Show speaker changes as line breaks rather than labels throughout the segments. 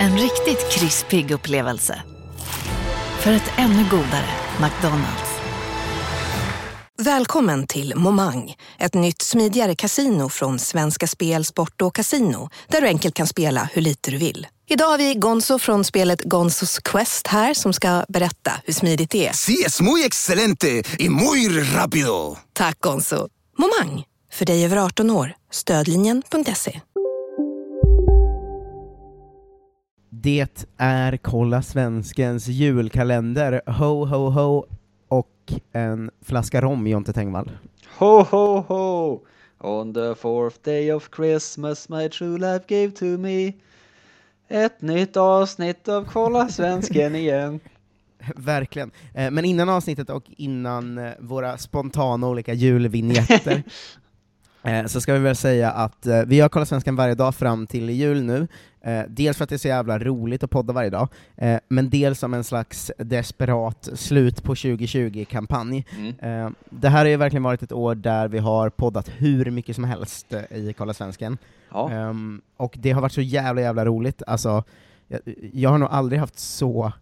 En riktigt krispig upplevelse. För ett ännu godare McDonalds.
Välkommen till Momang, ett nytt smidigare casino från Svenska Spel, Sport och Casino där du enkelt kan spela hur lite du vill. Idag har vi Gonzo från spelet Gonzos Quest här som ska berätta hur smidigt det är.
Sí, es muy excelente y muy rápido.
Tack Gonzo. Momang, för dig över 18 år. Stödlinjen.se.
Det är Kolla Svenskens julkalender, ho ho ho, och en flaska rom, Jonte Tengvall.
Ho ho ho! On the fourth day of Christmas my true life gave to me Ett nytt avsnitt av Kolla Svensken igen.
Verkligen. Eh, Men innan avsnittet och innan eh, våra spontana olika julvinjetter eh, så ska vi väl säga att eh, vi har Kolla Svenskan varje dag fram till jul nu, Eh, dels för att det är så jävla roligt att podda varje dag, eh, men dels som en slags desperat slut på 2020-kampanj. Eh, det här har ju verkligen varit ett år där vi har poddat hur mycket som helst i Kolla Svensken.
Ja.
Ehm, och det har varit så jävla jävla roligt, alltså, jag, jag har nog aldrig haft så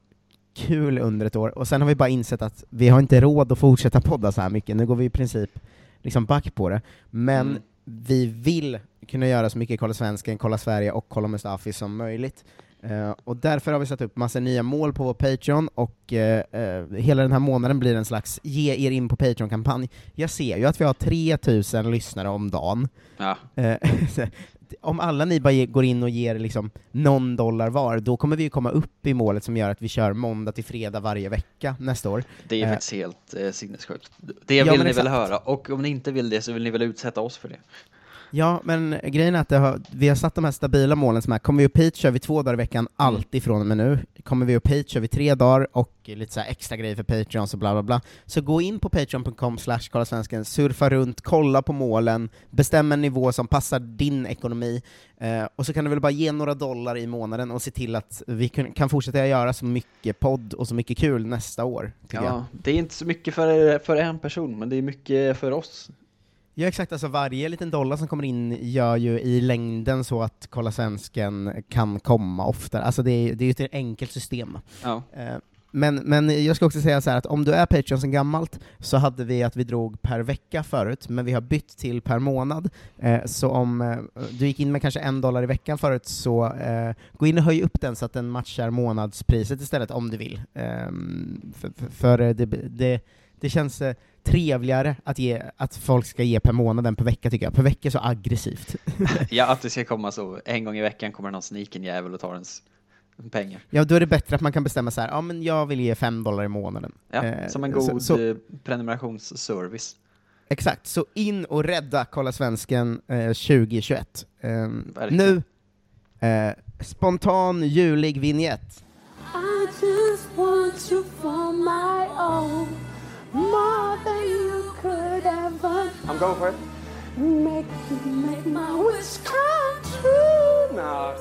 kul under ett år, och sen har vi bara insett att vi har inte råd att fortsätta podda så här mycket, nu går vi i princip liksom back på det, men
Mm.
vi vill kunna göra så mycket Kolla Svensken, Kolla Sverige och Kolla Mustafi som möjligt. Eh, och därför har vi satt upp massa nya mål på vår Patreon, och eh, eh, hela den här månaden blir en slags ge er in på Patreon-kampanj. Jag ser ju att vi har 3000 lyssnare om dagen.
Ja.
Om alla ni bara går in och ger liksom någon dollar var, då kommer vi ju komma upp i målet som gör att vi kör måndag till fredag varje vecka nästa år.
Det är
Eh,
faktiskt helt eh, sinnessjukt. Det
Ja,
vill
men
ni väl
exakt.
höra, och om ni inte vill det så vill ni väl utsätta oss för det.
Ja, men grejen är att har, vi har satt de här stabila målen som är, kommer vi upp hit kör vi två dagar i veckan, alltid från och med nu. Kommer vi upp hit kör vi tre dagar, och lite så extra grejer för Patreons och bla bla bla. Så gå in på patreon.com slash svensken, surfa runt, kolla på målen, bestäm en nivå som passar din ekonomi, eh, och så kan du väl bara ge några dollar i månaden och se till att vi kan, kan fortsätta göra så mycket podd och så mycket kul nästa år, tycker jag.
Ja, det är inte så mycket för, för en person, men det är mycket för oss.
Ja exakt, alltså varje liten dollar som kommer in gör ju i längden så att Kolla Svensken kan komma oftare, alltså det är, det är ju ett enkelt system.
Ja.
Eh, Men, men jag ska också säga så här att om du är Patreon sen gammalt, så hade vi att vi drog per vecka förut, men vi har bytt till per månad. Eh, Så om eh, du gick in med kanske en dollar i veckan förut, så gå in och höj upp den så att den matchar månadspriset istället, om du vill. Ehm, för det, det, det känns eh, trevligare att, ge, att folk ska ge per månad än per vecka tycker jag. Per vecka är så aggressivt.
ja, att det ska komma så, en gång i veckan kommer någon sniken jävel och tar ens pengar.
Ja, då är det bättre att man kan bestämma så här, ja men jag vill ge fem dollar i månaden.
Ja,
Eh,
som en
så-
god
så-
eh, prenumerationsservice.
Exakt, så in och rädda Kolla Svensken eh, 2021. Ehm,
Verkligen.
nu, eh, spontan julig vignett.
I just want you for my own, more than you could ever.
I'm going for it.
Make make my wish come true.
No.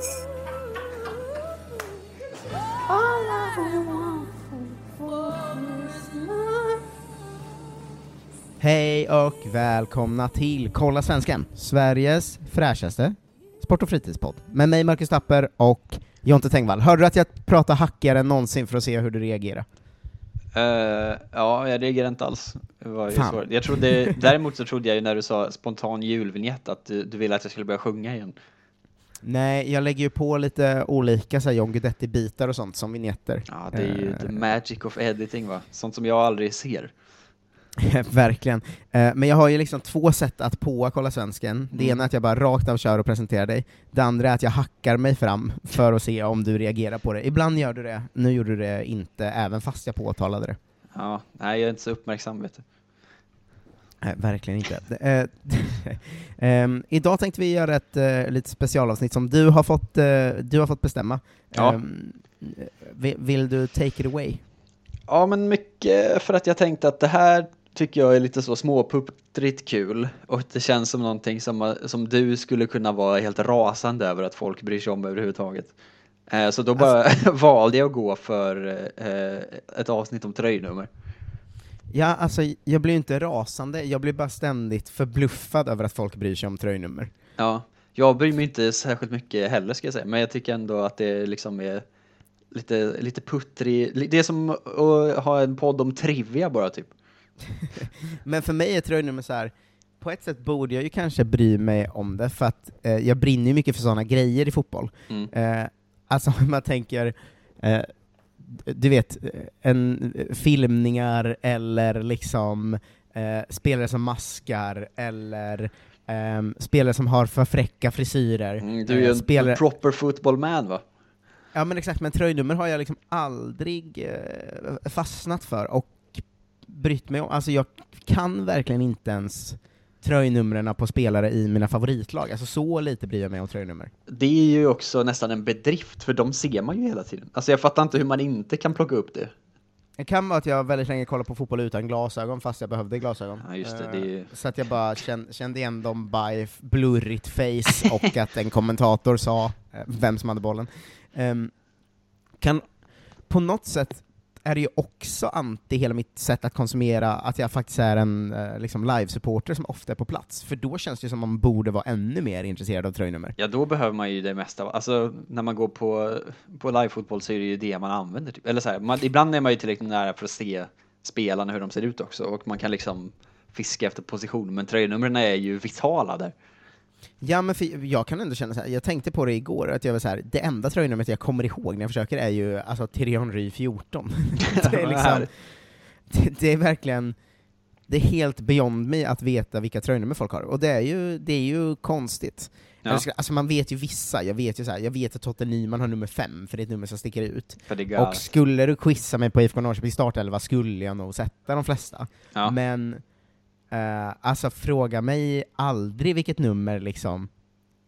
All I want for Christmas.
Hej och välkomna till Kolla Svensken, Sveriges fräschaste sport och fritidspodd. Med mig Marcus Tapper och Jonte Tengvall. Hörde du att jag pratade hackigare än någonsin för att se hur du reagerar?
Eh, ja, jag reagerar inte alls. Jag trodde, däremot så trodde jag ju när du sa spontan julvinjett att du, du ville att jag skulle börja sjunga igen.
Nej, jag lägger ju på lite olika så här John Guidetti-bitar och sånt som vignetter.
Ja, det är ju
Eh,
the magic of editing va? Sånt som jag aldrig ser.
Verkligen. Eh, men jag har ju liksom två sätt att påa Kolla Svensken. Det
Mm.
ena är att jag bara rakt av kör och presenterar dig. Det andra är att jag hackar mig fram för att se om du reagerar på det. Ibland gör du det, nu gjorde du det inte, även fast jag påtalade det.
Ja, nej jag är inte så uppmärksam vet du.
Nej, verkligen inte. Ehm, idag tänkte vi göra ett eh, lite specialavsnitt som du har fått, eh, du har fått bestämma.
Ja.
Ehm, vill, vill du take it away?
Ja, men mycket för att jag tänkte att det här tycker jag är lite så småputtrigt kul och det känns som någonting som, som du skulle kunna vara helt rasande över att folk bryr sig om överhuvudtaget. Eh, Så då bara valde jag att gå för eh, ett avsnitt om tröjnummer.
Ja, alltså jag blir inte rasande, jag blir bara ständigt förbluffad över att folk bryr sig om tröjnummer.
Ja, jag bryr mig inte särskilt mycket heller ska jag säga, men jag tycker ändå att det liksom är lite, lite puttrig, det är som att ha en podd om trivia bara typ.
Men för mig är tröjnummer så här. på ett sätt borde jag ju kanske bry mig om det, för att eh, jag brinner ju mycket för sådana grejer i fotboll.
Mm.
Eh, alltså om man tänker, eh, du vet, en, filmningar eller liksom eh, spelare som maskar, eller ehm, spelare som har för fräcka frisyrer.
Mm, du är ju
Eh,
en
spelare-
proper football man va?
Ja men exakt, men tröjnummer har jag liksom aldrig eh, fastnat för och brytt mig om. Alltså jag kan verkligen inte ens tröjnumren på spelare i mina favoritlag. Alltså så lite bryr jag mig om tröjnummer.
Det är ju också nästan en bedrift, för de ser man ju hela tiden. Alltså jag fattar inte hur man inte kan plocka upp det.
Det kan vara att jag väldigt länge kollade på fotboll utan glasögon, fast jag behövde glasögon.
Ja, just det,
Eh,
det ju-
Så att jag bara kände, igen dem by blurrigt face, och att en kommentator sa eh, vem som hade bollen. Ehm, kan, på något sätt är det ju också anti hela mitt sätt att konsumera, att jag faktiskt är en eh, liksom live-supporter som ofta är på plats, för då känns det som man borde vara ännu mer intresserad av tröjnummer.
Ja, då behöver man ju det mesta. Alltså, när man går på, på live-fotboll så är det ju det man använder. Typ. Eller så här, man, ibland är man ju tillräckligt nära för att se spelarna, hur de ser ut också, och man kan liksom fiska efter position, men tröjnumren är ju vitala där.
Ja, men för jag kan ändå känna så här, jag tänkte på det igår, att jag var så här, det enda tröjnumret jag kommer ihåg när jag försöker är ju alltså Thierry Henry 14. det, är liksom, det, det är verkligen, det är helt beyond me att veta vilka tröjnummer folk har, och det är ju, det är ju konstigt.
Ja.
Alltså man vet ju vissa, jag vet ju så här, jag vet att Totte Nyman har nummer fem, för det är ett nummer som sticker ut. Och skulle du quizza mig på IFK Norrköping startelva skulle jag nog sätta de flesta.
Ja.
Men, eh, alltså fråga mig aldrig vilket nummer liksom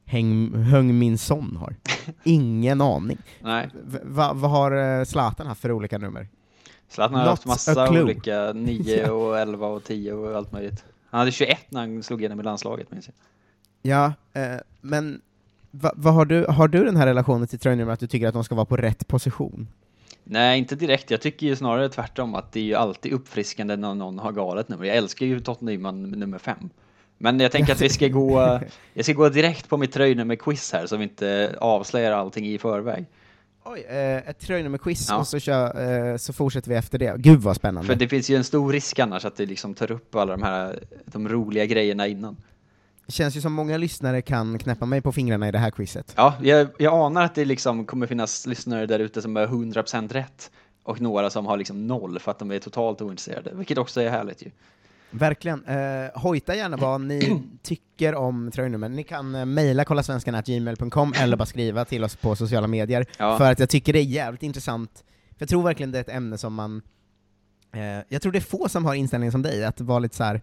Häng, Höng Min Son har. Ingen aning.
Nej.
V- va- vad har eh, Zlatan haft för olika nummer?
Zlatan har
Not
haft massa olika, 9 och 11 och 10 och allt möjligt. Han hade 21 när han slog igenom i landslaget minns jag.
Ja, eh, men va, vad har, du, har du den här relationen till tröjnummer att du tycker att de ska vara på rätt position?
Nej, inte direkt. Jag tycker ju snarare tvärtom att det är ju alltid uppfriskande när någon har galet nummer. Jag älskar ju Totte Nyman med nummer fem. Men jag tänker att vi ska gå, jag ska gå direkt på mitt tröjnummer-quiz här så vi inte avslöjar allting i förväg.
Oj, eh, ett tröjnummer-quiz,
Ja.
och så, kör, eh, så fortsätter vi efter det. Gud vad spännande.
För det finns ju en stor risk annars att det liksom tar upp alla de här de roliga grejerna innan.
Känns ju som många lyssnare kan knäppa mig på fingrarna i det här quizet.
Ja, jag, jag anar att det liksom kommer finnas lyssnare där ute som är 100% rätt och några som har liksom noll för att de är totalt ointresserade, vilket också är härligt ju.
Verkligen. Eh, hojta gärna vad ni tycker om tröjnummer. Ni kan eh, mejla kollasvenskan.gmail.com eller bara skriva till oss på sociala medier,
Ja.
för att jag tycker det är jävligt intressant. För jag tror verkligen det är ett ämne som man... Eh, jag tror det är få som har inställningen som dig, att vara lite så här.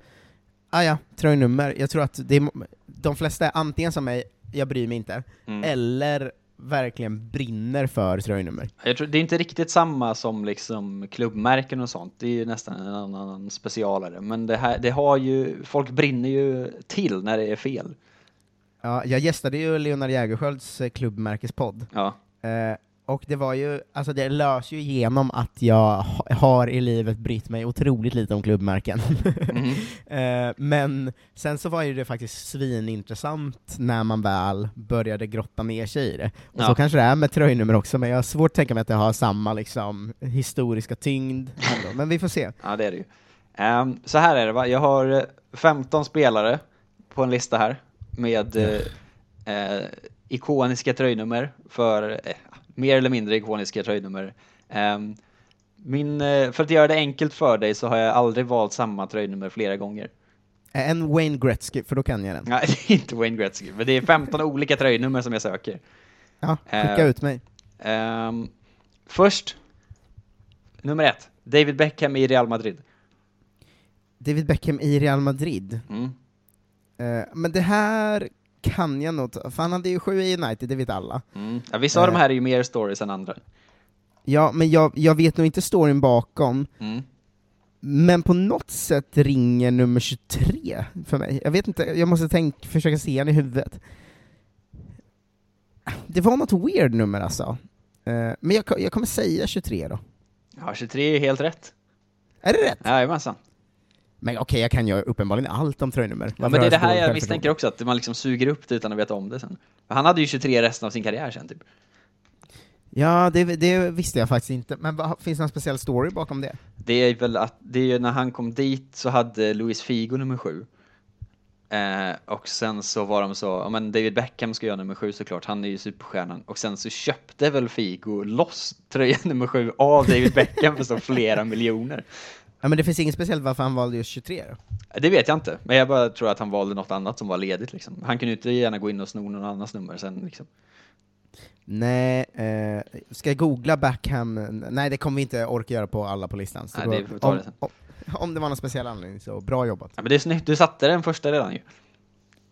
Ah ja, tröjnummer. Jag tror att det är, de flesta är antingen som mig, jag bryr mig inte,
Mm.
eller verkligen brinner för tröjnummer.
Jag tror, det är inte riktigt samma som liksom klubbmärken och sånt, det är ju nästan en annan specialare, men det här, det har ju, folk brinner ju till när det är fel.
Ja, jag gästade ju Leonard Jägerskiölds eh, klubbmärkespodd.
Ja.
Eh, och det var ju, alltså det lös ju igenom att jag ha- har i livet brytt mig otroligt lite om klubbmärken. Eh, men sen så var ju det faktiskt svinintressant när man väl började grotta ner sig i det. Och
Ja.
så kanske det är med tröjnummer också, men jag har svårt att tänka mig att det har samma liksom historiska tyngd ändå. Men vi får se.
Ja, det är det ju. Ehm, så här är det va, jag har eh, 15 spelare på en lista här med eh, eh, ikoniska tröjnummer för eh, mer eller mindre ikoniska tröjnummer. Ehm, min, eh, för att göra det enkelt för dig så har jag aldrig valt samma tröjnummer flera gånger.
Eh, En Wayne Gretzky, för då kan jag den.
Nej, det är inte Wayne Gretzky, men det är 15 olika tröjnummer som jag söker.
Ja, skicka
Eh,
ut mig.
Ehm, först, nummer ett, David Beckham i Real Madrid.
David Beckham i Real Madrid.
Mm.
Eh, men det här kan jag nog ta, för han hade ju sju i United, det vet alla.
Mm. Ja, vissa av
Eh.
de här är ju mer stories än andra.
Ja, men jag, jag vet nog inte storyn bakom,
Mm.
men på något sätt ringer nummer 23 för mig. Jag vet inte, jag måste tänka, försöka se han i huvudet. Det var något weird nummer alltså. Eh, men jag, jag kommer säga 23 då.
Ja, 23 är helt rätt.
Är det rätt?
Jajamensan.
Men okej, jag kan ju uppenbarligen allt om tröjnummer.
Ja, men det är det här jag misstänker också, att man liksom suger upp det utan att veta om det sen. Han hade ju 23 resten av sin karriär sen, typ.
Ja, det, det visste jag faktiskt inte. Men vad, finns det någon speciell story bakom det?
Det är väl att, det är ju när han kom dit så hade Luis Figo nummer sju. Eh, och sen så var de så, ja men David Beckham ska göra nummer sju såklart, han är ju superstjärnan. Och sen så köpte väl Figo loss tröja nummer sju av David Beckham för så flera miljoner.
Ja, men det finns inget speciellt varför han valde just 23 då?
Det vet jag inte, men jag bara tror att han valde något annat som var ledigt liksom. Han kunde ju inte gärna gå in och sno någon annans nummer sen liksom.
Nej, eh, ska jag googla Beckham? Nej, det kommer vi inte orka göra på alla på listan. Så
Nej,
då-
det får vi ta
om,
det sen.
om, om det var någon speciell anledning, så bra jobbat.
Ja, men det är snyggt, du satte den första redan ju.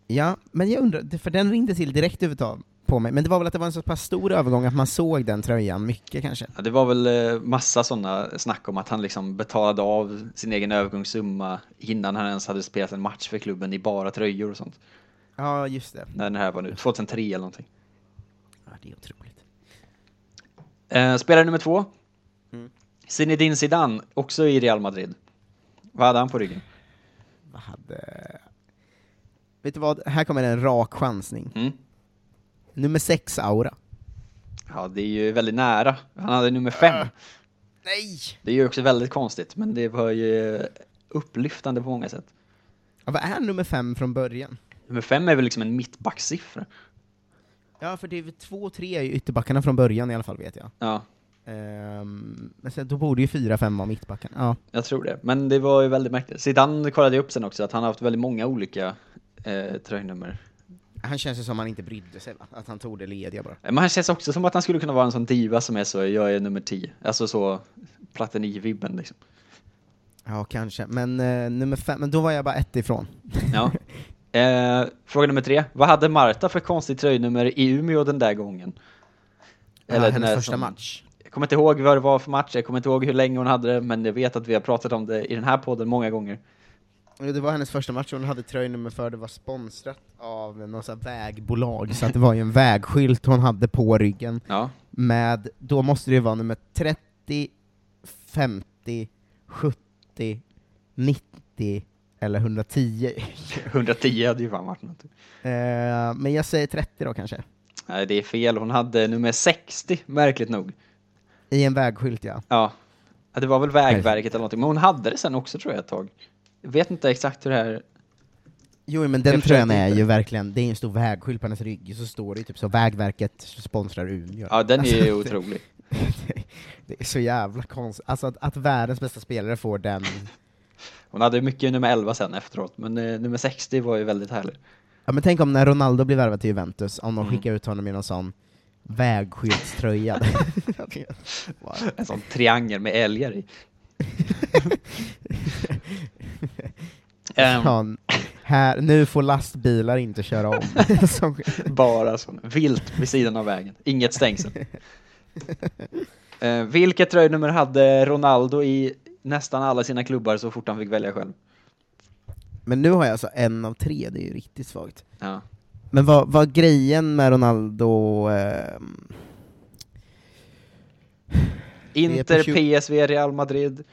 Ja, men jag undrar, för den ringde till direkt övertag på mig, men det var väl att det var en så pass stor övergång att man såg den tröjan mycket kanske?
Ja, det var väl eh, massa sådana snack om att han liksom betalade av sin egen övergångssumma innan han ens hade spelat en match för klubben i bara tröjor och sånt.
Ja, just det.
När den här var nu, 2003 eller någonting.
Ja, det är otroligt.
Eh, spelare nummer två.
Mm.
Zinedine Zidane, också i Real Madrid. Vad hade han på ryggen?
Vad hade... Vet du vad, här kommer en rak chansning.
Mm.
Nummer sex, Aura.
Ja, det är ju väldigt nära. Han hade nummer fem.
Nej!
Det är ju också väldigt konstigt, men det var ju upplyftande på många sätt.
Ja, vad är nummer fem från början?
Nummer fem är väl liksom en mittbacksiffra.
Ja, för det är väl två och tre är ju ytterbackarna från början i alla fall, vet jag.
Ja,
Ehm, men sen, då borde ju fyra, fem vara mittbacken. Ja.
jag tror det. Men det var ju väldigt märkligt. Zidane kollade jag upp sen också, att han har haft väldigt många olika eh, tröjnummer.
Han känns ju som han inte brydde sig, va? Att han tog det lediga bara.
Men han känns också som att han skulle kunna vara en sån diva som är så, jag är nummer 10. Alltså så, Platini-vibben liksom.
Ja, kanske. Men eh, nummer fem, men då var jag bara ett ifrån.
Ja. Eh, fråga nummer tre. Vad hade Marta för konstigt tröjnummer i Umeå den där gången?
Eller
den
hennes första
som-
match.
Jag kommer inte ihåg vad det var för match, jag kommer inte ihåg hur länge hon hade det, men jag vet att vi har pratat om det i den här podden många gånger.
Det var hennes första match, hon hade tröjnummer för, det var sponsrat av något här vägbolag, så att det var ju en vägskylt hon hade på ryggen,
Ja,
med, då måste det vara nummer 30, 50, 70, 90 eller 110.
110 hade ju fan varit något.
Eh, men jag säger 30 då kanske.
Nej, det är fel. Hon hade nummer 60, märkligt nog.
I en vägskylt ja.
Ja, Ja, det var väl Vägverket eller någonting, men hon hade det sen också tror jag ett tag. Vet inte exakt hur det här...
Jo men den tröjan är ju verkligen, det är en stor vägskylt på hennes rygg, så står det ju typ så Vägverket sponsrar Umeå.
Ja, den är
Alltså,
ju otrolig.
Det, det är så jävla konstigt, alltså att, att världens bästa spelare får den,
Hon hade mycket nummer 11 sen efteråt, men eh, nummer 60 var ju väldigt härlig.
ja men tänk om när Ronaldo blir värvad till Juventus, om de
Mm.
skickar ut honom i någon sån vägskyltströja.
En sån triangel med älgar i. Ehm,
Han, här, nu får lastbilar inte köra om.
Bara sån, vilt vid sidan av vägen, inget stängsel. Eh, vilket tröjnummer hade Ronaldo i nästan alla sina klubbar så fort han fick välja själv?
men nu har jag alltså en av tre, det är ju riktigt svagt.
Ja.
Men vad vad grejen med Ronaldo, ehm,
Inter,
på tjugo-
PSV, Real Madrid.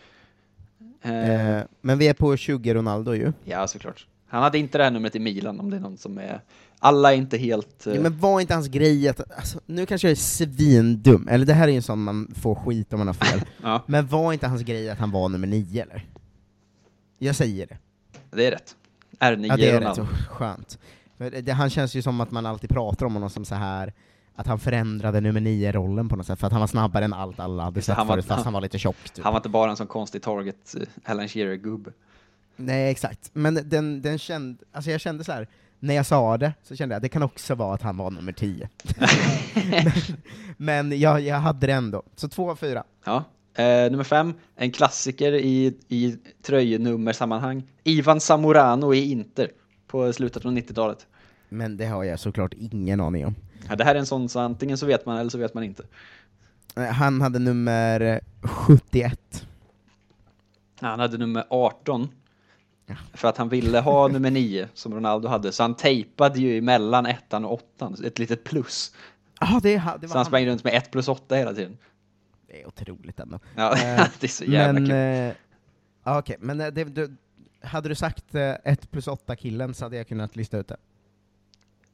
Eh,
eh, men vi är på 20 Ronaldo ju.
ja, såklart. Han hade inte det här numret i Milan om det är någon som är... Alla är inte helt... eh,
Ja, men var inte hans grej att, alltså, nu kanske jag är svindum, eller det här är ju en sån man får skit om man har fel,
Ja,
men var inte hans grej att han var nummer nio eller? Jag säger det.
det är rätt. R9
Ja det är
Ronaldo.
rätt så skönt. Det, han känns ju som att man alltid pratar om honom som så här att han förändrade nummer nio-rollen på något sätt, för att han var snabbare än allt alla hade sett
han var-
förut, fast han var lite tjock. Typ.
Han var inte bara en sån konstig target eh, Alan Shearer-gubbe.
Nej, exakt. Men den, den kände, alltså jag kände så här. när jag sa det, så kände jag att det kan också vara att han var nummer 10. men men jag, jag hade det ändå. Så två av fyra.
Ja. Eh, nummer fem, en klassiker i, i tröjnummersammanhang. Ivan Zamorano i Inter på slutet av 90-talet.
Men det har jag såklart ingen aning om.
Ja, det här är en sån så antingen så vet man eller så vet man inte.
Han hade nummer 71.
Ja, Han hade nummer 18. För att han ville ha nummer 9 som Ronaldo hade, så han tejpade ju emellan ettan och åttan, ett litet plus.
Ja, det, det var
Så han sprang runt med 1 plus 8 hela tiden.
Det är otroligt ändå.
Ja,
Eh,
det är så jävla
men,
kul.
ja, Okej, men eh, det, du, hade du sagt 1 plus 8 killen så hade jag kunnat lista ut det.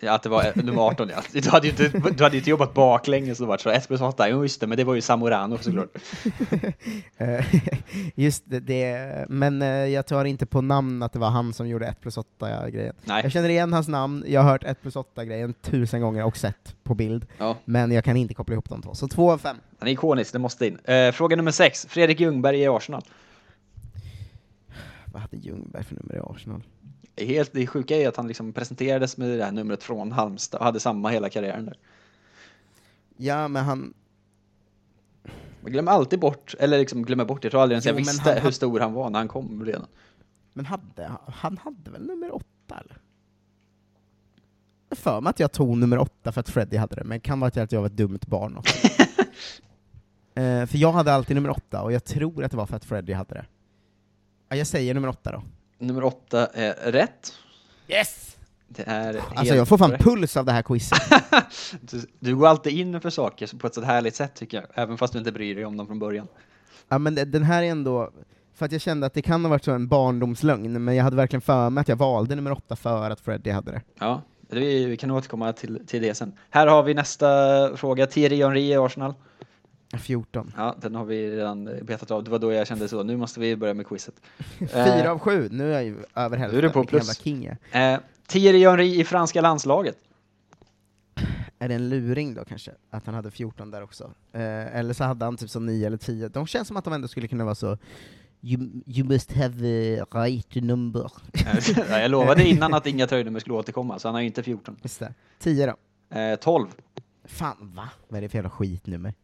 Ja, att det var eh, nummer 18 ja. Du hade ju inte, du hade inte jobbat baklänges och varit så 1 plus 8, jo just det, men det var ju Zamorano såklart.
Eh, Just det, det, men eh, jag tar inte på namn att det var han som gjorde 1 plus 8 grejen.
Nej.
Jag känner igen hans namn, jag har hört 1 plus 8 grejen tusen gånger och sett på bild,
Ja.
men jag kan inte koppla ihop de två. Så 2 av 5.
Han är ikonisk, det måste in. Eh, fråga nummer 6, Fredrik Ljungberg i Arsenal.
Vad hade Ljungberg för nummer i Arsenal?
Helt, det sjuka är att han liksom presenterades med det här numret från Halmstad och hade samma hela karriären där.
Ja, men han...
Man glömmer alltid bort, eller liksom glömmer bort, jag tror aldrig ens jag
Jo,
visste
han
hur stor han var när han kom redan.
Men hade, han hade väl nummer 8 eller? För mig att jag tog nummer 8 för att Freddy hade det, men det kan vara att jag var ett dumt barn också. eh, för jag hade alltid nummer 8, och jag tror att det var för att Freddy hade det. Ja, jag säger nummer 8 då.
Nummer 8 är rätt.
Yes!
Det är
Alltså jag får fan
korrekt.
puls av det här quizet.
Du, du går alltid in för saker på ett så härligt sätt tycker jag, även fast du inte bryr dig om dem från början.
ja men det- den här är ändå, för att jag kände att det kan ha varit så en barndomslögn, men jag hade verkligen för mig att jag valde nummer 8 för att Freddy hade det.
Ja, det, vi kan återkomma till, till det sen. Här har vi nästa fråga, Thierry Henry i Arsenal.
14.
Ja, den har vi redan betat av. Det var då jag kände så, nu måste vi börja med quizet.
Fyra av sju, nu är jag ju över hälften.
Nu är du på plus.
king jag.
Eh, Thierry i franska landslaget.
Är det en luring då kanske? Att han hade 14 där också? Eh, eller så hade han typ så 9 eller 10. De känns som att de ändå skulle kunna vara så You, you must have a right number.
Ja, jag lovade innan att inga tröjnummer skulle återkomma, så han har ju inte 14.
Just det. 10 då?
Eh, 12.
Fan, va? Vad är det för jävla skitnummer?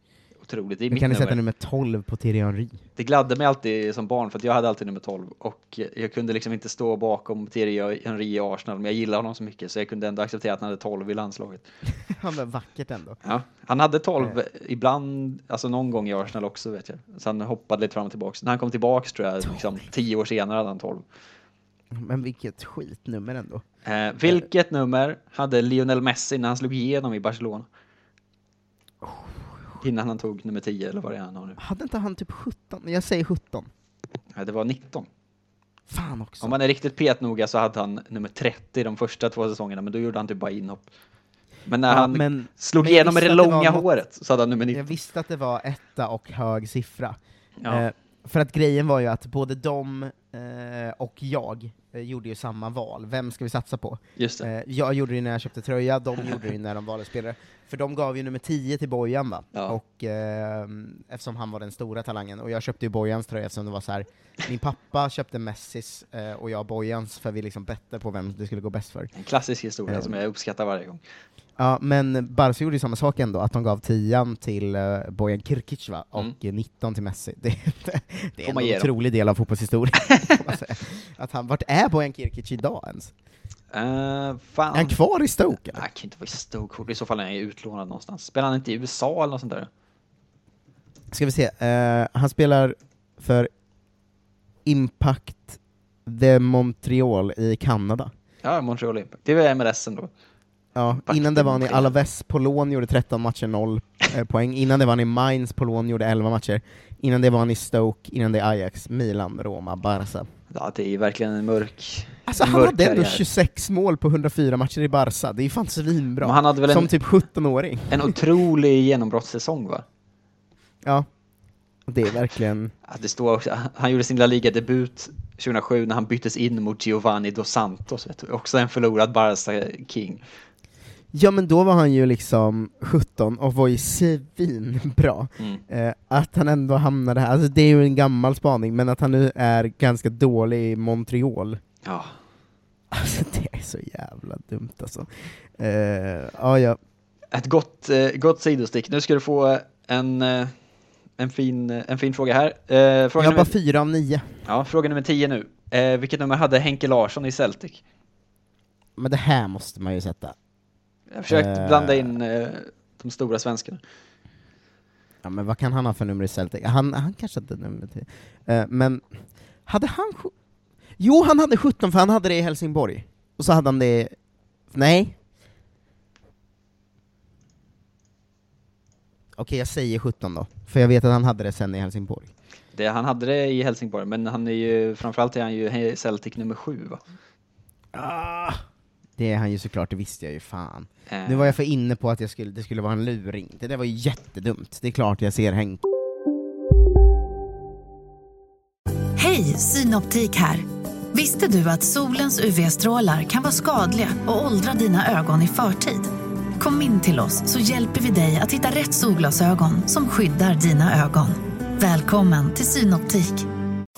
Otroligt, det är mitt
kan ni sätta nummer 12 på Thierry Henry?
Det gladde mig alltid som barn, för att jag hade alltid nummer 12. Och jag kunde liksom inte stå bakom Thierry Henry i Arsenal, men jag gillar honom så mycket, så jag kunde ändå acceptera att han hade 12 i landslaget.
Han var vackert ändå.
Ja, han hade 12 ibland, alltså någon gång i Arsenal också vet jag. Så han hoppade lite fram och tillbaka. När han kom tillbaks tror jag, liksom, tio år senare hade han 12.
Men vilket skitnummer ändå.
Eh, vilket nummer hade Lionel Messi när han slog igenom i Barcelona? Innan han tog nummer 10 eller vad det är han har nu.
Hade inte han typ 17? Jag säger 17.
Nej, det var 19.
Fan också.
Om man är riktigt petnoga så hade han nummer 30 de första två säsongerna, men då gjorde han typ bara inhopp. Men när
Ja,
han
men-
slog
men
igenom med det
det
långa
var något-
håret så hade han nummer 19.
Jag visste att det var etta och hög siffra.
Ja.
Eh, för att grejen var ju att både de eh, och jag eh, gjorde ju samma val. Vem ska vi satsa på?
Just.
Eh, jag gjorde det när jag köpte tröja, de gjorde det när de valde spelare. För de gav ju nummer 10 till Bojan va?
Ja.
Och, eh, eftersom han var den stora talangen, och jag köpte ju Bojans tröja eftersom det var så här. min pappa köpte Messis eh, och jag Bojans för vi liksom bette på vem det skulle gå bäst för.
En klassisk historia
Eh.
som jag uppskattar varje gång.
Ja, men Barca gjorde ju samma sak ändå, att de gav 10 till uh, Bojan Kirkic va? och
Mm.
eh, 19 till Messi. Det, det, det är en otrolig del av fotbollshistorien. att han, vart är Bojan Kirkic idag ens?
Uh, fan.
Är han kvar i Stoke?
Han kan inte vara i Stoke, i så fall är han utlånad någonstans. Spelar han inte i USA eller något sånt där?
Ska vi se, eh, han spelar för Impact de Montreal i Kanada.
Ja, Montreal Impact. Det är väl MLS ändå.
Ja, innan det var han i. Alaves på lån, gjorde 13 matcher, 0 eh, poäng. Innan det var han i Mainz på lån, gjorde 11 matcher. Innan det var han i Stoke, innan det Ajax, Milan, Roma, Barca.
Ja, det är verkligen en mörk,
Alltså
en
han
mörk
hade ändå
karriär.
26 mål på 104 matcher i Barca, det är fan svinbra.
Men han hade väl
Som
en-
typ 17-åring.
En otrolig genombrottssäsong va?
Ja. Det är verkligen...
Ja, det står också, han gjorde sin La Liga-debut 2007 när han byttes in mot Giovanni Dos Santos, vet du. också en förlorad Barca-king.
Ja men då var han ju liksom 17 och var ju svinbra.
Mm.
Eh, att han ändå hamnade här, alltså det är ju en gammal spaning, men att han nu är ganska dålig i Montreal.
Ja.
Alltså det är så jävla dumt alltså. Eh, ja, ja.
Ett gott, eh, gott sidostick. Nu ska du få en, eh, en fin, en fin fråga här. Eh, fråga
Jag
nummer,
fyra av nio.
ja, fråga nummer 10 nu. Eh, vilket nummer hade Henke Larsson i Celtic?
Men det här måste man ju sätta.
Jag har försökt
Eh.
blanda in eh, de stora svenskarna.
Ja men vad kan han ha för nummer i Celtic? Han, han kanske hade nummer 10. Eh, men, hade han... Jo, han hade 17 för han hade det i Helsingborg. Och så hade han det... Nej. Okej, jag säger 17 då. För jag vet att han hade det sen i Helsingborg.
Det, han hade det i Helsingborg, men han är ju, framförallt är han ju Celtic nummer 7 va?
Ah. Det är han ju såklart, det visste jag ju fan.
Eh,
Nu var jag för inne på att jag skulle, det skulle vara en luring. Det där var ju jättedumt. Det är klart jag ser Henk.
Hej, Synoptik här. Visste du att solens UV-strålar kan vara skadliga och åldra dina ögon i förtid? Kom in till oss så hjälper vi dig att hitta rätt solglasögon som skyddar dina ögon. Välkommen till Synoptik.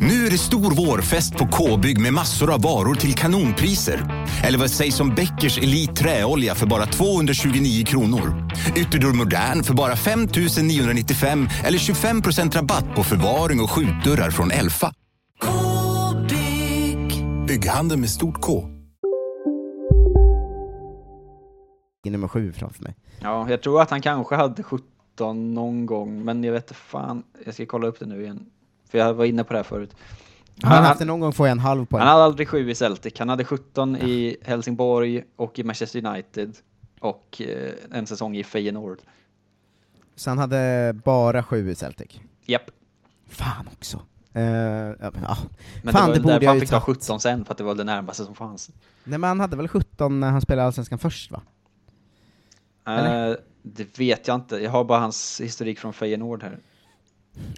Nu är det stor vårfest på K-bygg med massor av varor till kanonpriser. Eller vad sägs om Bäckers Elite Träolja för bara 229 kronor? Ytterdörr Modern för bara 5 995 eller 25% rabatt på förvaring och skjutdörrar från Elfa.
K-bygg.
Bygghandeln med stort K.
nummer sju framför mig.
Ja, jag tror att han kanske hade 17 någon gång, men jag vet inte fan. Jag ska kolla upp det nu igen. För jag var inne på det här förut.
Han det någon gång jag en halv poäng.
Han hade aldrig sju i Celtic. Han hade 17 i Helsingborg och i Manchester United. Och eh, en säsong i Feyenoord.
Så han hade bara sju i Celtic.
Japp.
Fan också. Uh, ja.
Men
Fan,
det var
det borde jag
han fick ta
tagit.
17 sen, för att det var det närmaste som fanns.
Nej men han hade väl 17 när han spelade Allsvenskan först va?
Eh, det vet jag inte. Jag har bara hans historik från Feyenoord här.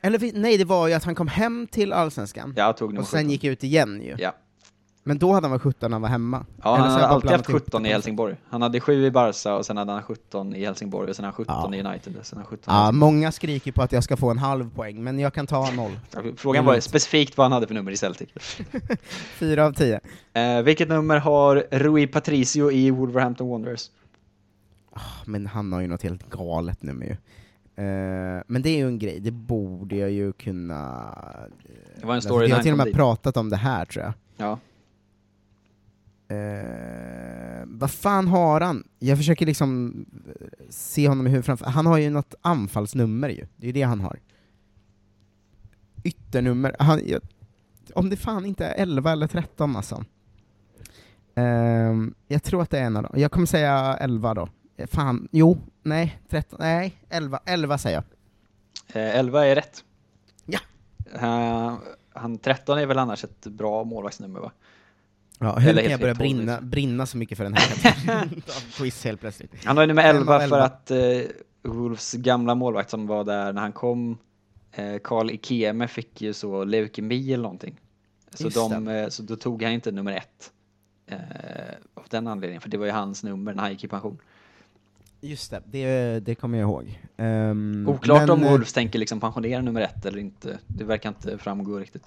Eller nej, det var ju att han kom hem till Allsvenskan,
Jag tog
och sen
17.
gick ut igen ju.
Ja.
Men då hade han väl 17 när han var hemma?
Ja,
Eller
han hade alltid haft
blandat ihop
17 i. Helsingborg. Han hade 7 i Barca och sen hade han 17 i Helsingborg och sen hade han 17
Ja.
i United. och Sen hade han 17 i
Ja, många skriker på att jag ska få en halv poäng, men jag kan ta noll.
Frågan var specifikt vad han hade för nummer i Celtic.
Fyra av tio.
Eh, vilket nummer har Rui Patricio i Wolverhampton Wanderers?
Men han har ju något helt galet nummer ju. Eh, men det är ju en grej, det borde jag ju kunna...
Det var en
Alltså,
story när
har till och med
dit.
pratat om det här tror jag.
Ja.
Eh, vad fan har han? Jag försöker liksom eh, se honom i huvudet framför. Han har ju något anfallsnummer ju, det är ju det han har. Ytternummer, han, jag, om det fan inte är 11 eller 13 alltså. Ehm, jag tror att det är en av dem. Jag kommer säga 11 då. Eh, Fan, jo, nej, 13, nej, 11, 11 säger jag.
Eh, 11 är rätt.
Ja.
Eh, han 13 är väl annars ett bra målvaktsnummer va?
Ja, hur
Eller
kan jag börja brinna, brinna så mycket för den här quiz helt plötsligt?
Han har ju nummer
Fem
11
av
för
11.
att eh, Wolves gamla målvakt som var där när han kom, eh, Karl Ikeme fick ju så leukemi eller någonting. Så, de, eh, så då tog han inte nummer ett. Eh, av den anledningen, för det var ju hans nummer när han gick i pension.
Just det, det, det kommer jag ihåg. Um,
Oklart om Wolves tänker liksom pensionera nummer ett eller inte. Det verkar inte framgå riktigt.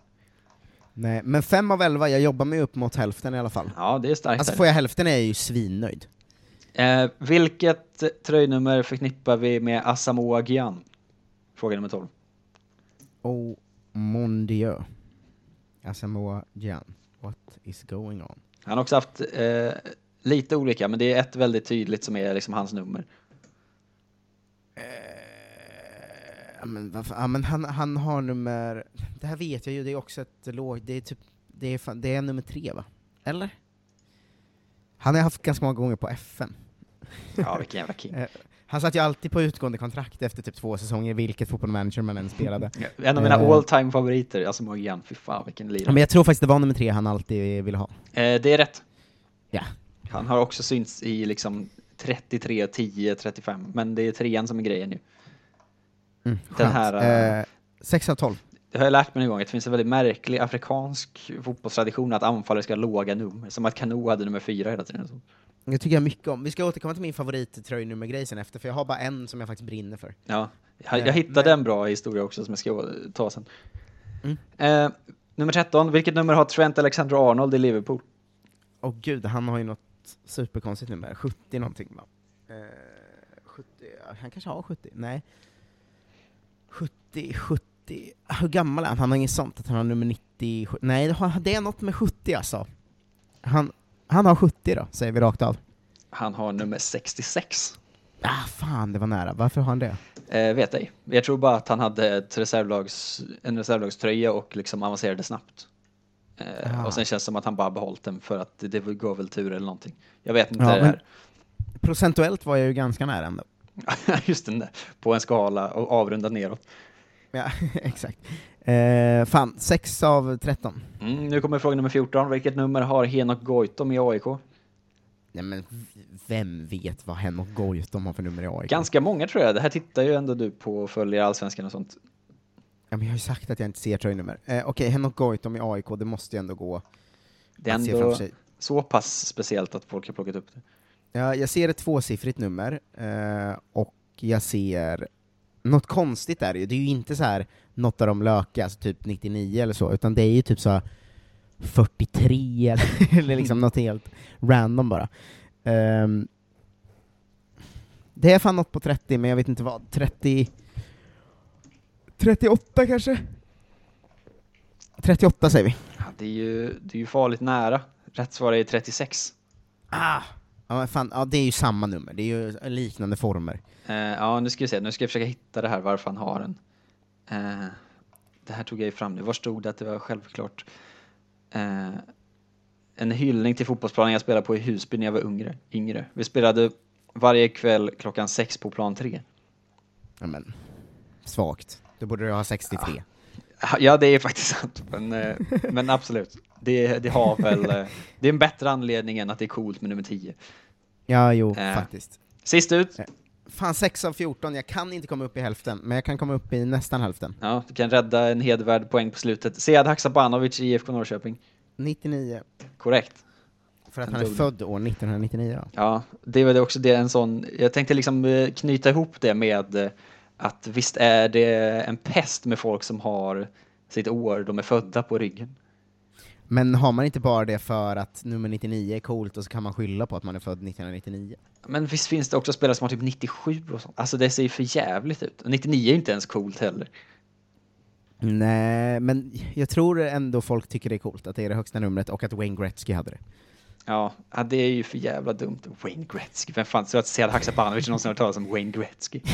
Nej, men fem av elva, jag jobbar mig upp mot hälften i alla fall.
Ja, det är starkt.
Alltså får jag hälften är jag ju svinnöjd.
Eh, vilket tröjnummer förknippar vi med Asamoah Gyan? Fråga nummer 12.
Oh mon dieu. Asamoah Gyan, what is going on?
Han har också haft eh, lite olika, men det är ett väldigt tydligt som är liksom hans nummer.
Ja, men, varför, ja, men han, han har nummer, det här vet jag ju, det är också ett lågt, det är typ, det är, fan, det är nummer tre va? Eller? Han har haft ganska många gånger på FM.
Ja, vilken jävla king.
Eh, Han satt ju alltid på utgående kontrakt efter typ två säsonger, vilket fotbollmanager man än spelade.
En av mina
Eh,
all time favoriter, Asamoah Gyan. Fy fan vilken
ja,
lirare.
Men jag tror faktiskt det var nummer tre han alltid ville ha.
Eh, det är rätt.
Ja.
Han har också synts i liksom 33, 10, 35, men det är trean som är grejen ju.
Mm,
Den här,
eh, sex av tolv.
Det har jag lärt mig en gång, att det finns en väldigt märklig afrikansk fotbollstradition att anfallare ska ha låga nummer. Som att Kano hade nummer fyra hela tiden.
Det tycker jag mycket om. Vi ska återkomma till min favorittröjnummergrej sen efter, för jag har bara en som jag faktiskt brinner för.
Ja, jag, jag
Eh,
hittade
men-
en bra historia också som jag ska ta sen.
Mm.
Eh, nummer 13, vilket nummer har Trent Alexander-Arnold i Liverpool?
Åh gud, han har ju något superkonstigt nummer, 70 någonting va? Eh, 70, ja, han kanske har 70? Nej. 70, 70, hur gammal är han? Han har inget sånt, att han har nummer 90, nej det är något med 70 alltså. Han, han har 70 då, säger vi rakt av.
Han har nummer 66.
Ah fan, det var nära. Varför har han det?
Eh, vet ej. Jag tror bara att han hade ett reservlags, en reservlagströja och liksom avancerade snabbt.
Ah.
Och sen känns det som att han bara behållit den för att det går väl tur eller någonting. Jag vet inte
Ja,
det här.
Procentuellt var jag ju ganska nära ändå.
Just den där. På en skala och avrundat neråt.
Ja, exakt. Eh, fan, 6 av 13.
Mm, nu kommer fråga nummer 14. Vilket nummer har Henok Goitom i AIK?
Nej men vem vet vad Henok Goitom har för nummer i AIK?
Ganska många tror jag. Det här tittar ju ändå du på och följer allsvenskan och sånt.
Ja, men jag har ju sagt att jag inte ser tröjnummer. Eh, Okej, Henok Goitom i AIK, det måste ju ändå gå
Det är ändå så pass speciellt att folk har plockat upp det.
Ja, jag ser ett tvåsiffrigt nummer, eh, och jag ser något konstigt är det ju, det är ju inte så här något av de lökiga, alltså typ 99 eller så, utan det är ju typ så här 43 eller, eller liksom något helt random bara. Ehm, det är fan något på 30, men jag vet inte vad. 30... 38 kanske? 38 säger vi.
Ja, det, är ju, det är ju farligt nära. Rätt svar är 36.
Ah! Ja, fan, ja, det är ju samma nummer, det är ju liknande former.
Eh, ja, nu ska vi se. Nu ska jag försöka hitta det här varför han har den. Eh, det här tog jag ju fram nu. Var stod det att det var självklart? Eh, en hyllning till fotbollsplanen jag spelade på i Husby när jag var yngre. yngre. Vi spelade varje kväll klockan sex på plan tre.
Ja, men, svagt. Då borde du ha 63.
Ja, det är faktiskt sant. Men, eh, men absolut. Det, det har väl... eh, Det är en bättre anledning än att det är coolt med nummer 10.
Ja, jo,
Eh,
faktiskt.
Sist ut.
Fan, 6 av 14, jag kan inte komma upp i hälften, men jag kan komma upp i nästan hälften.
Ja, du kan rädda en hedervärd poäng på slutet. Sead Haksabanovic i IFK Norrköping.
99.
Korrekt.
För att han är född år 1999 då.
Ja, det var det också det en sån, jag tänkte liksom eh, knyta ihop det med eh, att visst är det en pest med folk som har sitt år de är födda på ryggen.
Men har man inte bara det för att nummer 99 är coolt och så kan man skylla på att man är född 1999?
Men visst finns det också spelare som har typ 97 och sånt. Alltså det ser ju för jävligt ut. Och 99 är inte ens coolt heller.
Nej, men jag tror ändå folk tycker det är coolt att det är det högsta numret och att Wayne Gretzky hade det.
Ja, det är ju för jävla dumt. Wayne Gretzky, vem fan tror att Sead Haksabanovic någonsin har hört talas om Wayne Gretzky?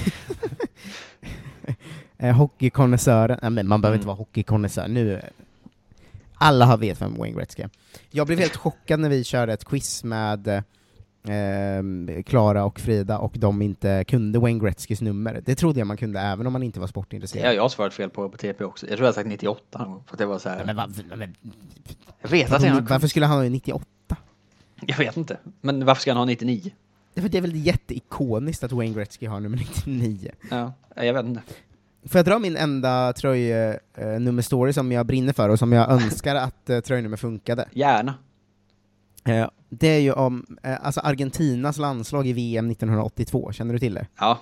Eh, Hockeykonnässören, nej men man behöver
Mm.
inte vara hockeykonnässör, nu... Alla har vet vem Wayne Gretzky är. Jag blev helt chockad när vi körde ett quiz med eh, Klara och Frida och de inte kunde Wayne Gretzkys nummer. Det trodde jag man kunde även om man inte var
Det
sportintresserad.
har jag svarat fel på på TP också. Jag tror jag har sagt 98 någon gång, för att det var så här.
Men, va, men,
har
varför skulle han ha 98?
Jag vet inte. Men varför ska han ha 99?
Det är- det är väl jätteikoniskt att Wayne Gretzky har nummer 99.
Ja, jag vet inte.
Får jag dra min enda tröjnummerstory som jag brinner för och som jag önskar att uh, tröjnummer funkade?
Gärna.
Eh, det är ju om eh, alltså Argentinas landslag i VM 1982, känner du till det?
Ja.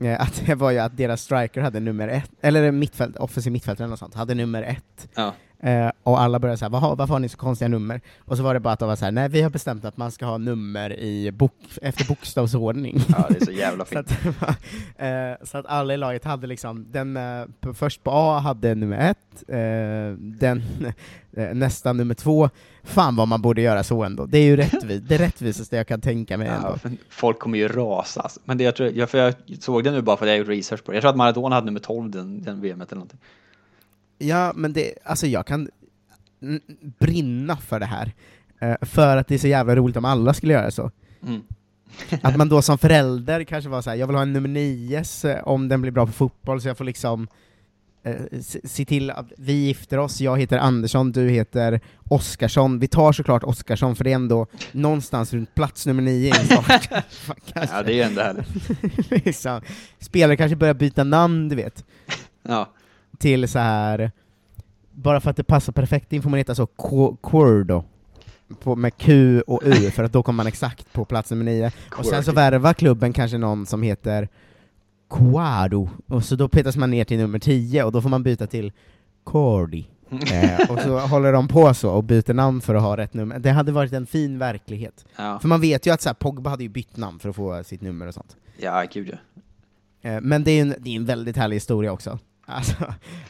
Eh, att det var ju att deras striker hade nummer ett, eller mittfält, offensiv mittfältare eller något sånt, hade nummer ett.
Ja.
Eh, och alla började säga, varför, har ni så konstiga nummer? Och så var det bara att de var såhär, nej vi har bestämt att man ska ha nummer i bok, efter bokstavsordning.
Ja, det är så jävla
så,
fint.
att, eh, så att alla i laget hade liksom, den eh, på, först på A hade nummer ett, eh, den eh, nästa nummer två, fan vad man borde göra så ändå. Det är ju rättvist, det rättvisaste jag kan tänka mig.
Ja, folk kommer ju rasa. Men det, jag, tror, jag, för jag såg det nu bara för att jag gjort research på det. Jag tror att Maradona hade nummer 12 den, den VMet eller någonting.
Ja, men det, alltså jag kan brinna för det här. Eh, för att det är så jävla roligt om alla skulle göra så.
Mm.
Att man då som förälder kanske var så här, jag vill ha en nummer 9 om den blir bra på fotboll, så jag får liksom eh, se, till att vi gifter oss, jag heter Andersson, du heter Oskarsson. Vi tar såklart Oskarsson, för det är ändå någonstans runt plats nummer 9 i en start. Kanske.
Ja, det är ju ändå härligt.
liksom. Spelare kanske börjar byta namn, du vet.
Ja.
Till så här bara för att det passar perfekt in får man heta så, Qu- Quirdo. på, med Q och U, för att då kommer man exakt på plats nummer nio. Och sen så värvar klubben kanske någon som heter Quado, och så då petas man ner till nummer 10, och då får man byta till Cordy. eh, och så håller de på så, och byter namn för att ha rätt nummer. Det hade varit en fin verklighet.
Ja.
För man vet ju att så här, Pogba hade ju bytt namn för att få sitt nummer och sånt.
Ja, gud ja.
Eh, men det är ju en, det är en väldigt härlig historia också. Alltså,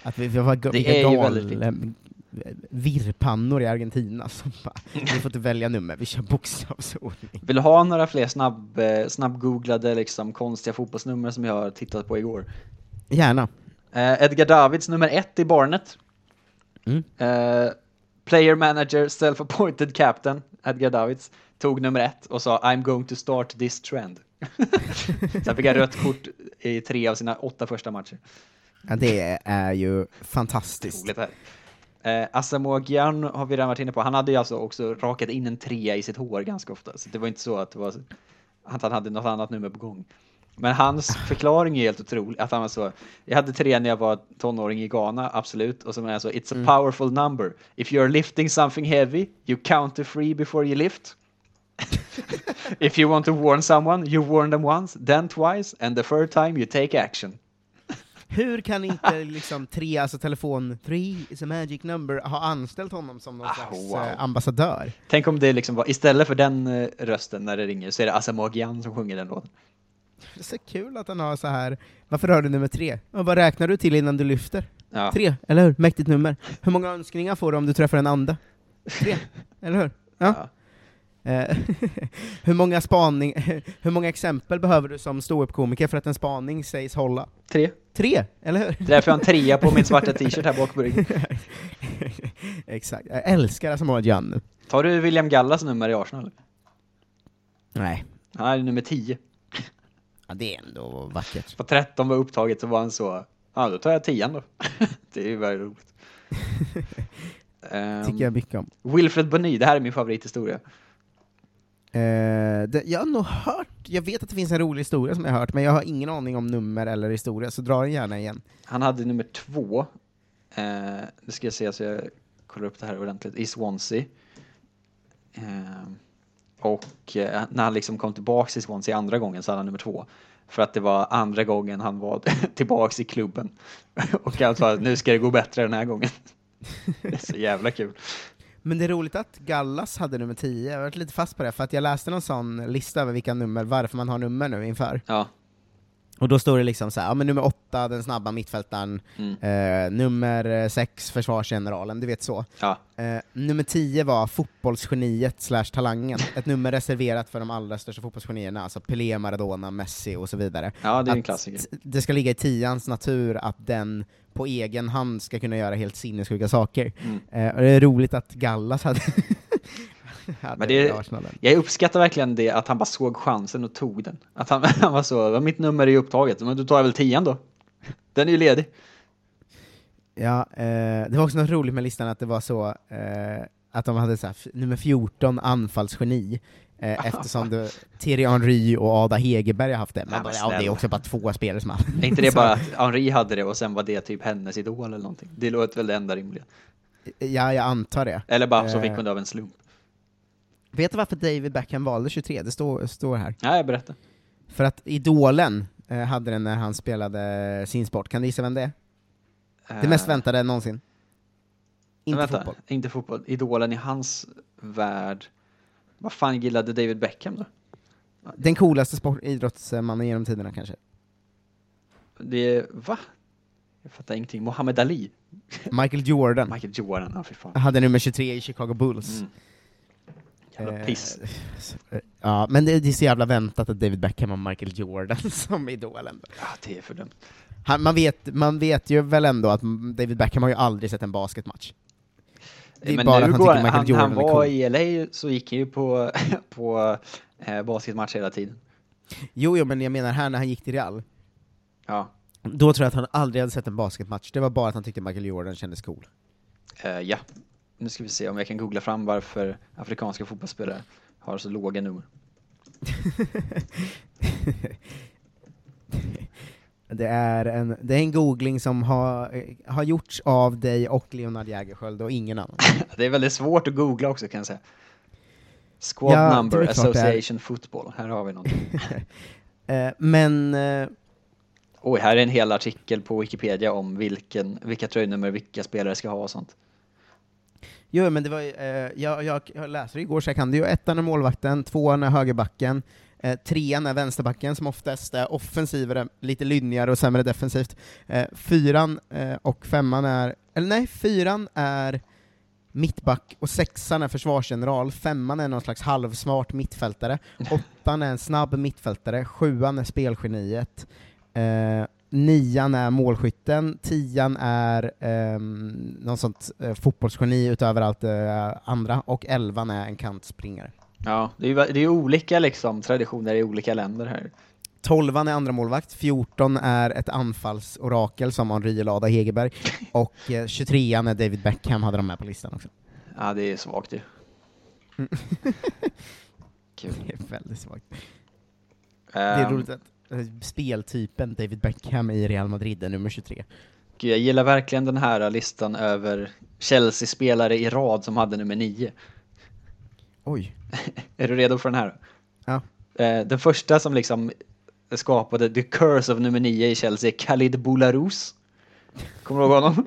att vi, vi var
Det
vilka gal, eh, virrpannor i Argentina som bara, vi får inte välja nummer, vi kör bokstavsordning.
Vill du ha några fler snabb, eh, snabbgooglade liksom konstiga fotbollsnummer som jag har tittat på igår?
Gärna.
Eh, Edgar Davids nummer ett i Barnet.
Mm.
Eh, player manager, self-appointed captain, Edgar Davids, tog nummer ett och sa I'm going to start this trend. Sen fick han rött kort i tre av sina åtta första matcher.
Ja, det är ju fantastiskt.
Eh, Asamoah Gyan har vi redan varit inne på. Han hade ju alltså också rakat in en trea i sitt hår ganska ofta. Så det var inte så att, var, att han hade något annat nummer på gång. Men hans förklaring är helt otrolig. Att han var så, jag hade tre när jag var tonåring i Ghana, absolut. Och så var jag så, it's a
Mm.
powerful number. If you're lifting something heavy, you count to three before you lift. If you want to warn someone, you warn them once, then twice, and the third time you take action.
Hur kan inte liksom tre, alltså telefon, three is a magic number, ha anställt honom som någon slags
Ah, wow.
eh, ambassadör?
Tänk om det liksom var, istället för den eh, rösten när det ringer, så är det Asamoah Gyan som sjunger den låten.
Det är så kul att han har så här. varför har du nummer tre? Och vad räknar du till innan du lyfter?
Ja.
Tre, eller hur? Mäktigt nummer. Hur många önskningar får du om du träffar en ande? Tre, eller hur? Ja. Eh, hur, många spaning, hur många exempel behöver du som ståuppkomiker för att en spaning sägs hålla?
Tre.
Tre, eller hur?
Det är därför jag har en trea på min svarta t-shirt här bak på ryggen.
Exakt, jag älskar Asamoah Gyan nu.
Tar du William Gallas nummer i Arsenal?
Nej.
Han är nummer 10.
Ja, det är ändå vackert.
På 13 var upptaget så var han så, ja då tar jag 10 då. det är ju väldigt roligt. Ehm,
Tycker jag mycket om.
Wilfred Bonny, det här är min favorithistoria.
Eh, det, jag har nog hört, jag vet att det finns en rolig historia som jag har hört, men jag har ingen aning om nummer eller historia, så dra den gärna igen.
Han hade nummer två. Eh, nu ska jag se så jag kollar upp det här ordentligt. I Swansea. Eh, och eh, när han liksom kom tillbaks till Swansea andra gången så hade han nummer två. För att det var andra gången han var tillbaks i klubben. och han sa att nu ska det gå bättre den här gången. det är så jävla kul.
Men det är roligt att Gallas hade nummer 10, jag har varit lite fast på det, för att jag läste någon sån lista över vilka nummer, varför man har nummer nu inför.
Ja.
Och då står det liksom så här, ja men nummer 8, den snabba mittfältaren,
Mm.
eh, nummer 6, försvarsgeneralen, du vet så.
Ja.
Eh, nummer 10 var fotbollsgeniet slash talangen, ett nummer reserverat för de allra största fotbollsgenierna, alltså Pelé, Maradona, Messi och så vidare.
Ja, det är en klassiker.
Det ska ligga i tians natur att den på egen hand ska kunna göra helt sinnessjuka saker.
Mm.
Eh, och det är roligt att Gallas hade
Men det, jag uppskattar verkligen det att han bara såg chansen och tog den. Att han, han var så, "Ja, mitt nummer är ju upptaget, men då tar jag väl tian då. Den är ju ledig.
Ja, eh, det var också något roligt med listan att det var så eh, att de hade så här, nummer 14, anfallsgeni, eh, eftersom det, Thierry Henry och Ada Hegerberg har haft det. Men bara, ja, det är också bara två spelare som har
Är inte det bara att Henri hade det och sen var det typ hennes idol eller någonting? Det låter väl det enda rimliga.
Ja, jag antar det.
Eller bara så
Eh,
fick hon det av en slump.
Vet du varför David Beckham valde 23? Det står, står här.
Ja, jag berättar.
För att Idolen eh, hade den när han spelade sin sport. Kan du gissa vem det är? Det mest
Eh,
väntade någonsin. Inte
vänta,
fotboll.
Inte fotboll. Idolen i hans värld. Vad fan gillade David Beckham då?
Den coolaste sport, idrottsmannen genom tiderna kanske.
Det, va? Jag fattar ingenting. Muhammad Ali?
Michael Jordan.
Michael Jordan, ja fy fan.
hade nummer 23 i Chicago Bulls.
Mm. Jävla
Eh,
piss.
Ja, men det, det är så jävla väntat att David Beckham har Michael Jordan som idolen.
Ja, det är för dumt.
Han, man, vet, man vet ju väl ändå att David Beckham har ju aldrig sett en basketmatch. Det är
Men
bara
nu
att han
går
tycker Michael
han,
Jordan
han var
cool.
i LA så gick han ju på, på eh, basketmatcher hela tiden.
Jo, jo, men jag menar här när han gick till Real,
Ja.
då tror jag att han aldrig hade sett en basketmatch, det var bara att han tyckte Michael Jordan kändes cool.
Eh, ja. Nu ska vi se om jag kan googla fram varför afrikanska fotbollsspelare har så låga nummer.
Det är en, det är en googling som har, har gjorts av dig och Leonard Jägerskiöld och ingen annan.
Det är väldigt svårt att googla också kan jag säga. Squad
Ja,
Number. Association Football, här har vi någonting.
Eh, men eh,
Oj, här är en hel artikel på Wikipedia om vilken, vilka tröjnummer vilka spelare ska ha och sånt.
Jo, men det var eh, jag, jag, jag läste det igår så jag kan det ju. Ettan är målvakten, tvåan är högerbacken, eh, trean är vänsterbacken som oftast är offensivare, lite lynnigare och sämre defensivt. Eh, fyran eh, och femman är, eller nej, fyran är mittback och sexan är försvarsgeneral, femman är någon slags halvsmart mittfältare, åttan är en snabb mittfältare, sjuan är spelgeniet, eh, nian är målskytten, tian är ehm, någon sånt eh, fotbollsgeni utöver allt eh, andra, och elvan är en kantspringare.
Ja, det är det är olika liksom traditioner i olika länder här.
Tolvan är andra målvakt, 14 är ett anfallsorakel som Henri Lada Hegerberg, och eh, 23an är David Beckham, hade de med på listan också.
Ja, det är svagt ju.
Mm.
Kul.
Det är väldigt svagt. Det är roligt att eh, speltypen David Beckham i Real Madrid är nummer 23.
Gud, jag gillar verkligen den här listan över Chelsea-spelare i rad som hade nummer nio.
Oj.
Är du redo för den här?
Ja.
Eh, Den första som liksom skapade the curse of nummer nio i Chelsea är Khalid Boularus. Kommer du ihåg honom?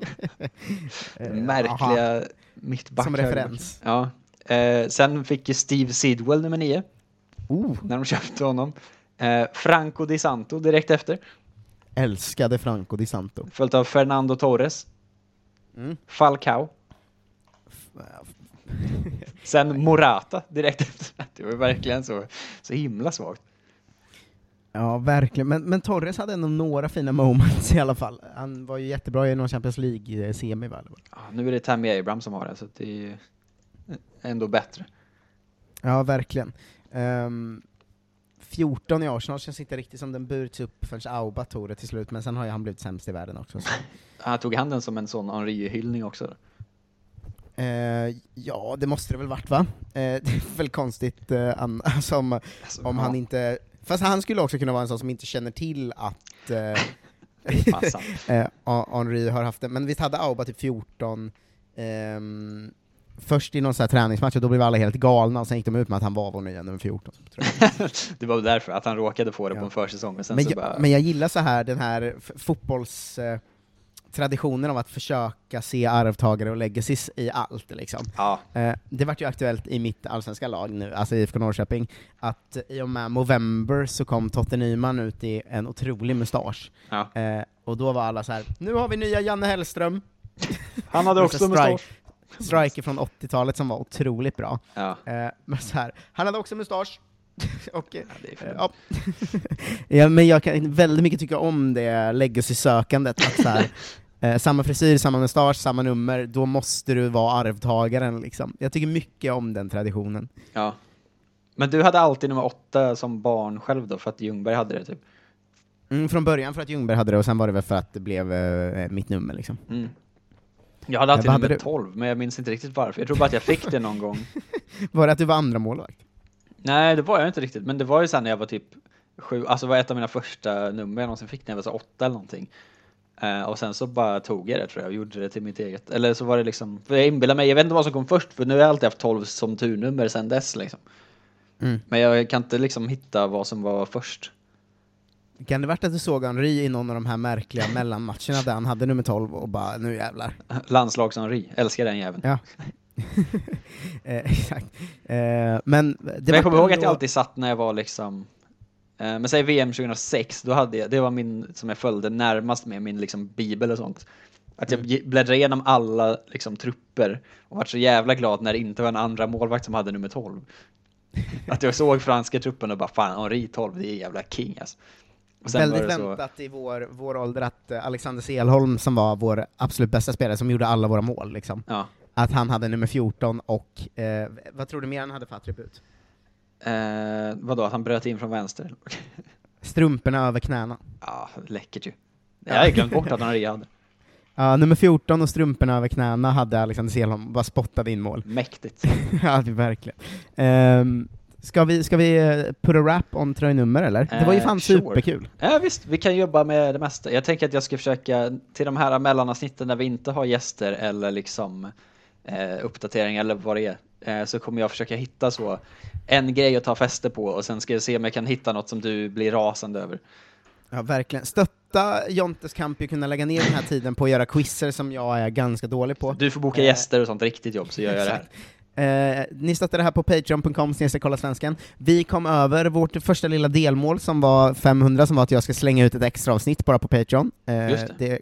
Märkliga
aha.
mittback.
Som referens.
Ja. Eh, sen fick ju Steve Sidwell nummer nio.
Oh.
När de köpte honom. Eh, Franco Di Santo direkt efter.
Älskade Franco Di Santo.
Följt av Fernando Torres.
Mm.
Falcao. Sen Morata direkt efter. Det var verkligen så, så himla svagt.
Ja, verkligen. Men, men Torres hade ändå några fina moments i alla fall. Han var ju jättebra i någon Champions League-semi, väl?
Ja, nu är det Tammy Abraham som har det, så det är ändå bättre.
Ja, verkligen. Ehm, 14 i Arsenal känns inte riktigt som den burits upp förrän Auba tog det till slut, men sen har ju han blivit sämst i världen också. Så.
Han tog han den som en sån Henri-hyllning också?
Eh, ja, det måste det väl varit va? Eh, det är väl konstigt eh, an- alltså, om, om
ja.
han inte... Fast han skulle också kunna vara en sån som inte känner till att eh, eh, Henri har haft det. Men visst hade Auba typ 14 ehm, först i någon sån här träningsmatch, och då blev alla helt galna, och sen gick de ut med att han var vår nya nummer 14. Tror jag.
det var därför, att han råkade få det på en försäsong, men sen
men,
så
jag,
bara...
men jag gillar så här den här fotbolls... Eh, traditionen av att försöka se arvtagare och legacies i allt liksom.
Ja.
Eh, det vart ju aktuellt i mitt allsvenska lag nu, alltså IFK Norrköping, att i och med Movember så kom Totte Nyman ut i en otrolig mustasch.
Ja.
Eh, och då var alla så här: nu har vi nya Janne Hellström!
Han hade
Och
också
så
mustasch.
Striker från 80-talet som var otroligt bra.
Ja.
Eh, men så här, han hade också mustasch. och, eh,
är för
ja. ja, men jag kan väldigt mycket tycka om det legacy-sökandet, att så här, eh, samma frisyr, samma mustasch, samma nummer, då måste du vara arvtagaren liksom. Jag tycker mycket om den traditionen.
Ja. Men du hade alltid nummer åtta som barn själv då, för att Ljungberg hade det typ?
Mm, från början för att Ljungberg hade det, och sen var det väl för att det blev eh, mitt nummer liksom.
Mm. Jag hade alltid nummer
du?
12, men jag minns inte riktigt varför. Jag tror bara att jag fick det någon gång.
Var det att du var andra målvakt?
Nej, det var jag inte riktigt, men det var ju sen när jag var typ sju, alltså var ett av mina första nummer jag någonsin fick när jag var så åtta eller någonting. Eh, och sen så bara tog jag det tror jag och gjorde det till mitt eget. Eller så var det liksom, för jag inbillar mig, jag vet inte vad som kom först, för nu har jag alltid haft 12 som turnummer sen dess liksom.
Mm.
Men jag kan inte liksom hitta vad som var först.
Kan det varit att du såg Henri i någon av de här märkliga mellanmatcherna där han hade nummer 12 och bara, nu jävlar.
Landslags-Henri, älskar den jäveln.
Ja. eh, exakt. Eh, men det
Men jag kommer ihåg att jag alltid satt när jag var liksom eh, men säg VM 2006, då hade jag, det var min, som jag följde närmast med min liksom bibel och sånt. Att jag ge- bläddrade igenom alla liksom trupper och var så jävla glad när det inte var en andra målvakt som hade nummer 12. Att jag såg franska truppen och bara fan, Henri 12, det är jävla king alltså.
Väldigt
det så-
väntat i vår, vår ålder att eh, Alexander Selholm, som var vår absolut bästa spelare, som gjorde alla våra mål, liksom,
Ja.
att han hade nummer 14 och, eh, vad tror du mer han hade för attribut?
Eh, vadå, att han bröt in från vänster?
Strumporna över knäna.
Ja, läckert ju. Jag hade glömt bort att Henri hade.
Ja, nummer 14 och strumporna över knäna hade Alexander Selholm, bara spottade in mål.
Mäktigt.
ja, verkligen. Um, ska vi, ska vi eh, put a rap on tröjnummer eller? det var ju
Eh,
fan
sure.
superkul.
Ja visst, vi kan jobba med det mesta. Jag tänker att jag ska försöka till de här mellanavsnitten där vi inte har gäster eller liksom eh, uppdateringar eller vad det är. eh, så kommer jag försöka hitta så en grej att ta fäste på och sen ska jag se om jag kan hitta något som du blir rasande över.
Ja, verkligen. Stötta Jontes kamp ju kunna lägga ner den här tiden på att göra quizzer som jag är ganska dålig på.
Du får boka gäster och sånt riktigt jobb så gör jag det här.
Eh, ni stöttar det här på patreon.com kolla svenskan. Vi kom över vårt första lilla delmål som var 500, som var att jag ska slänga ut ett extra avsnitt bara på Patreon. Eh,
Just det.
det.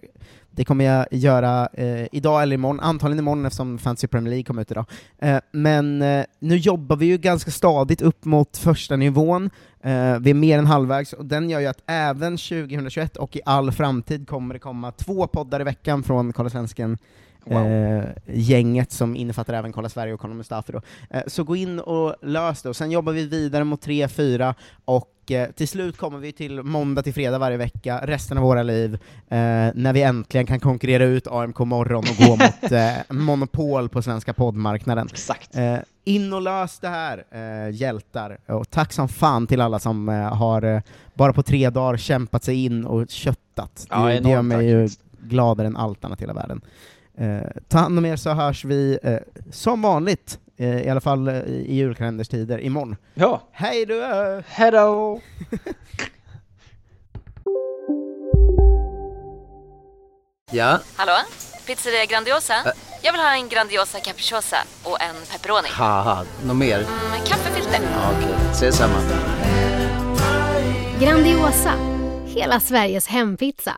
det kommer jag göra eh, idag eller imorgon, antagligen imorgon eftersom Fantasy Premier League kommer ut idag. Eh, men eh, nu jobbar vi ju ganska stadigt upp mot första nivån, eh, vi är mer än halvvägs, och den gör ju att även 2021 och i all framtid kommer det komma två poddar i veckan från Kolla Svensken eh, gänget som innefattar även Kolla Sverige och Kolla Mustafi då. Eh, så gå in och lös det, och sen jobbar vi vidare mot 3-4, och eh, till slut kommer vi till måndag till fredag varje vecka, resten av våra liv, när vi äntligen kan konkurrera ut AMK morgon och gå mot monopol på svenska poddmarknaden.
Exakt.
In och lös det här, hjältar. Och tack som fan till alla som har bara på tre dagar kämpat sig in och köttat.
Ja,
det, det gör mig
tack.
ju gladare än allt annat i hela världen. Eh, ta hand om er så hörs vi eh, som vanligt, eh, i alla fall eh, i julkalenderstider, imorgon.
Ja.
Hej då!
Hej då!
Ja,
Hallå? Pizzeria Grandiosa? Jag vill ha en Grandiosa capriciosa och en pepperoni.
något mer?
Med kaffefilter.
Ja, Okej, ses samma.
Grandiosa, hela Sveriges hempizza.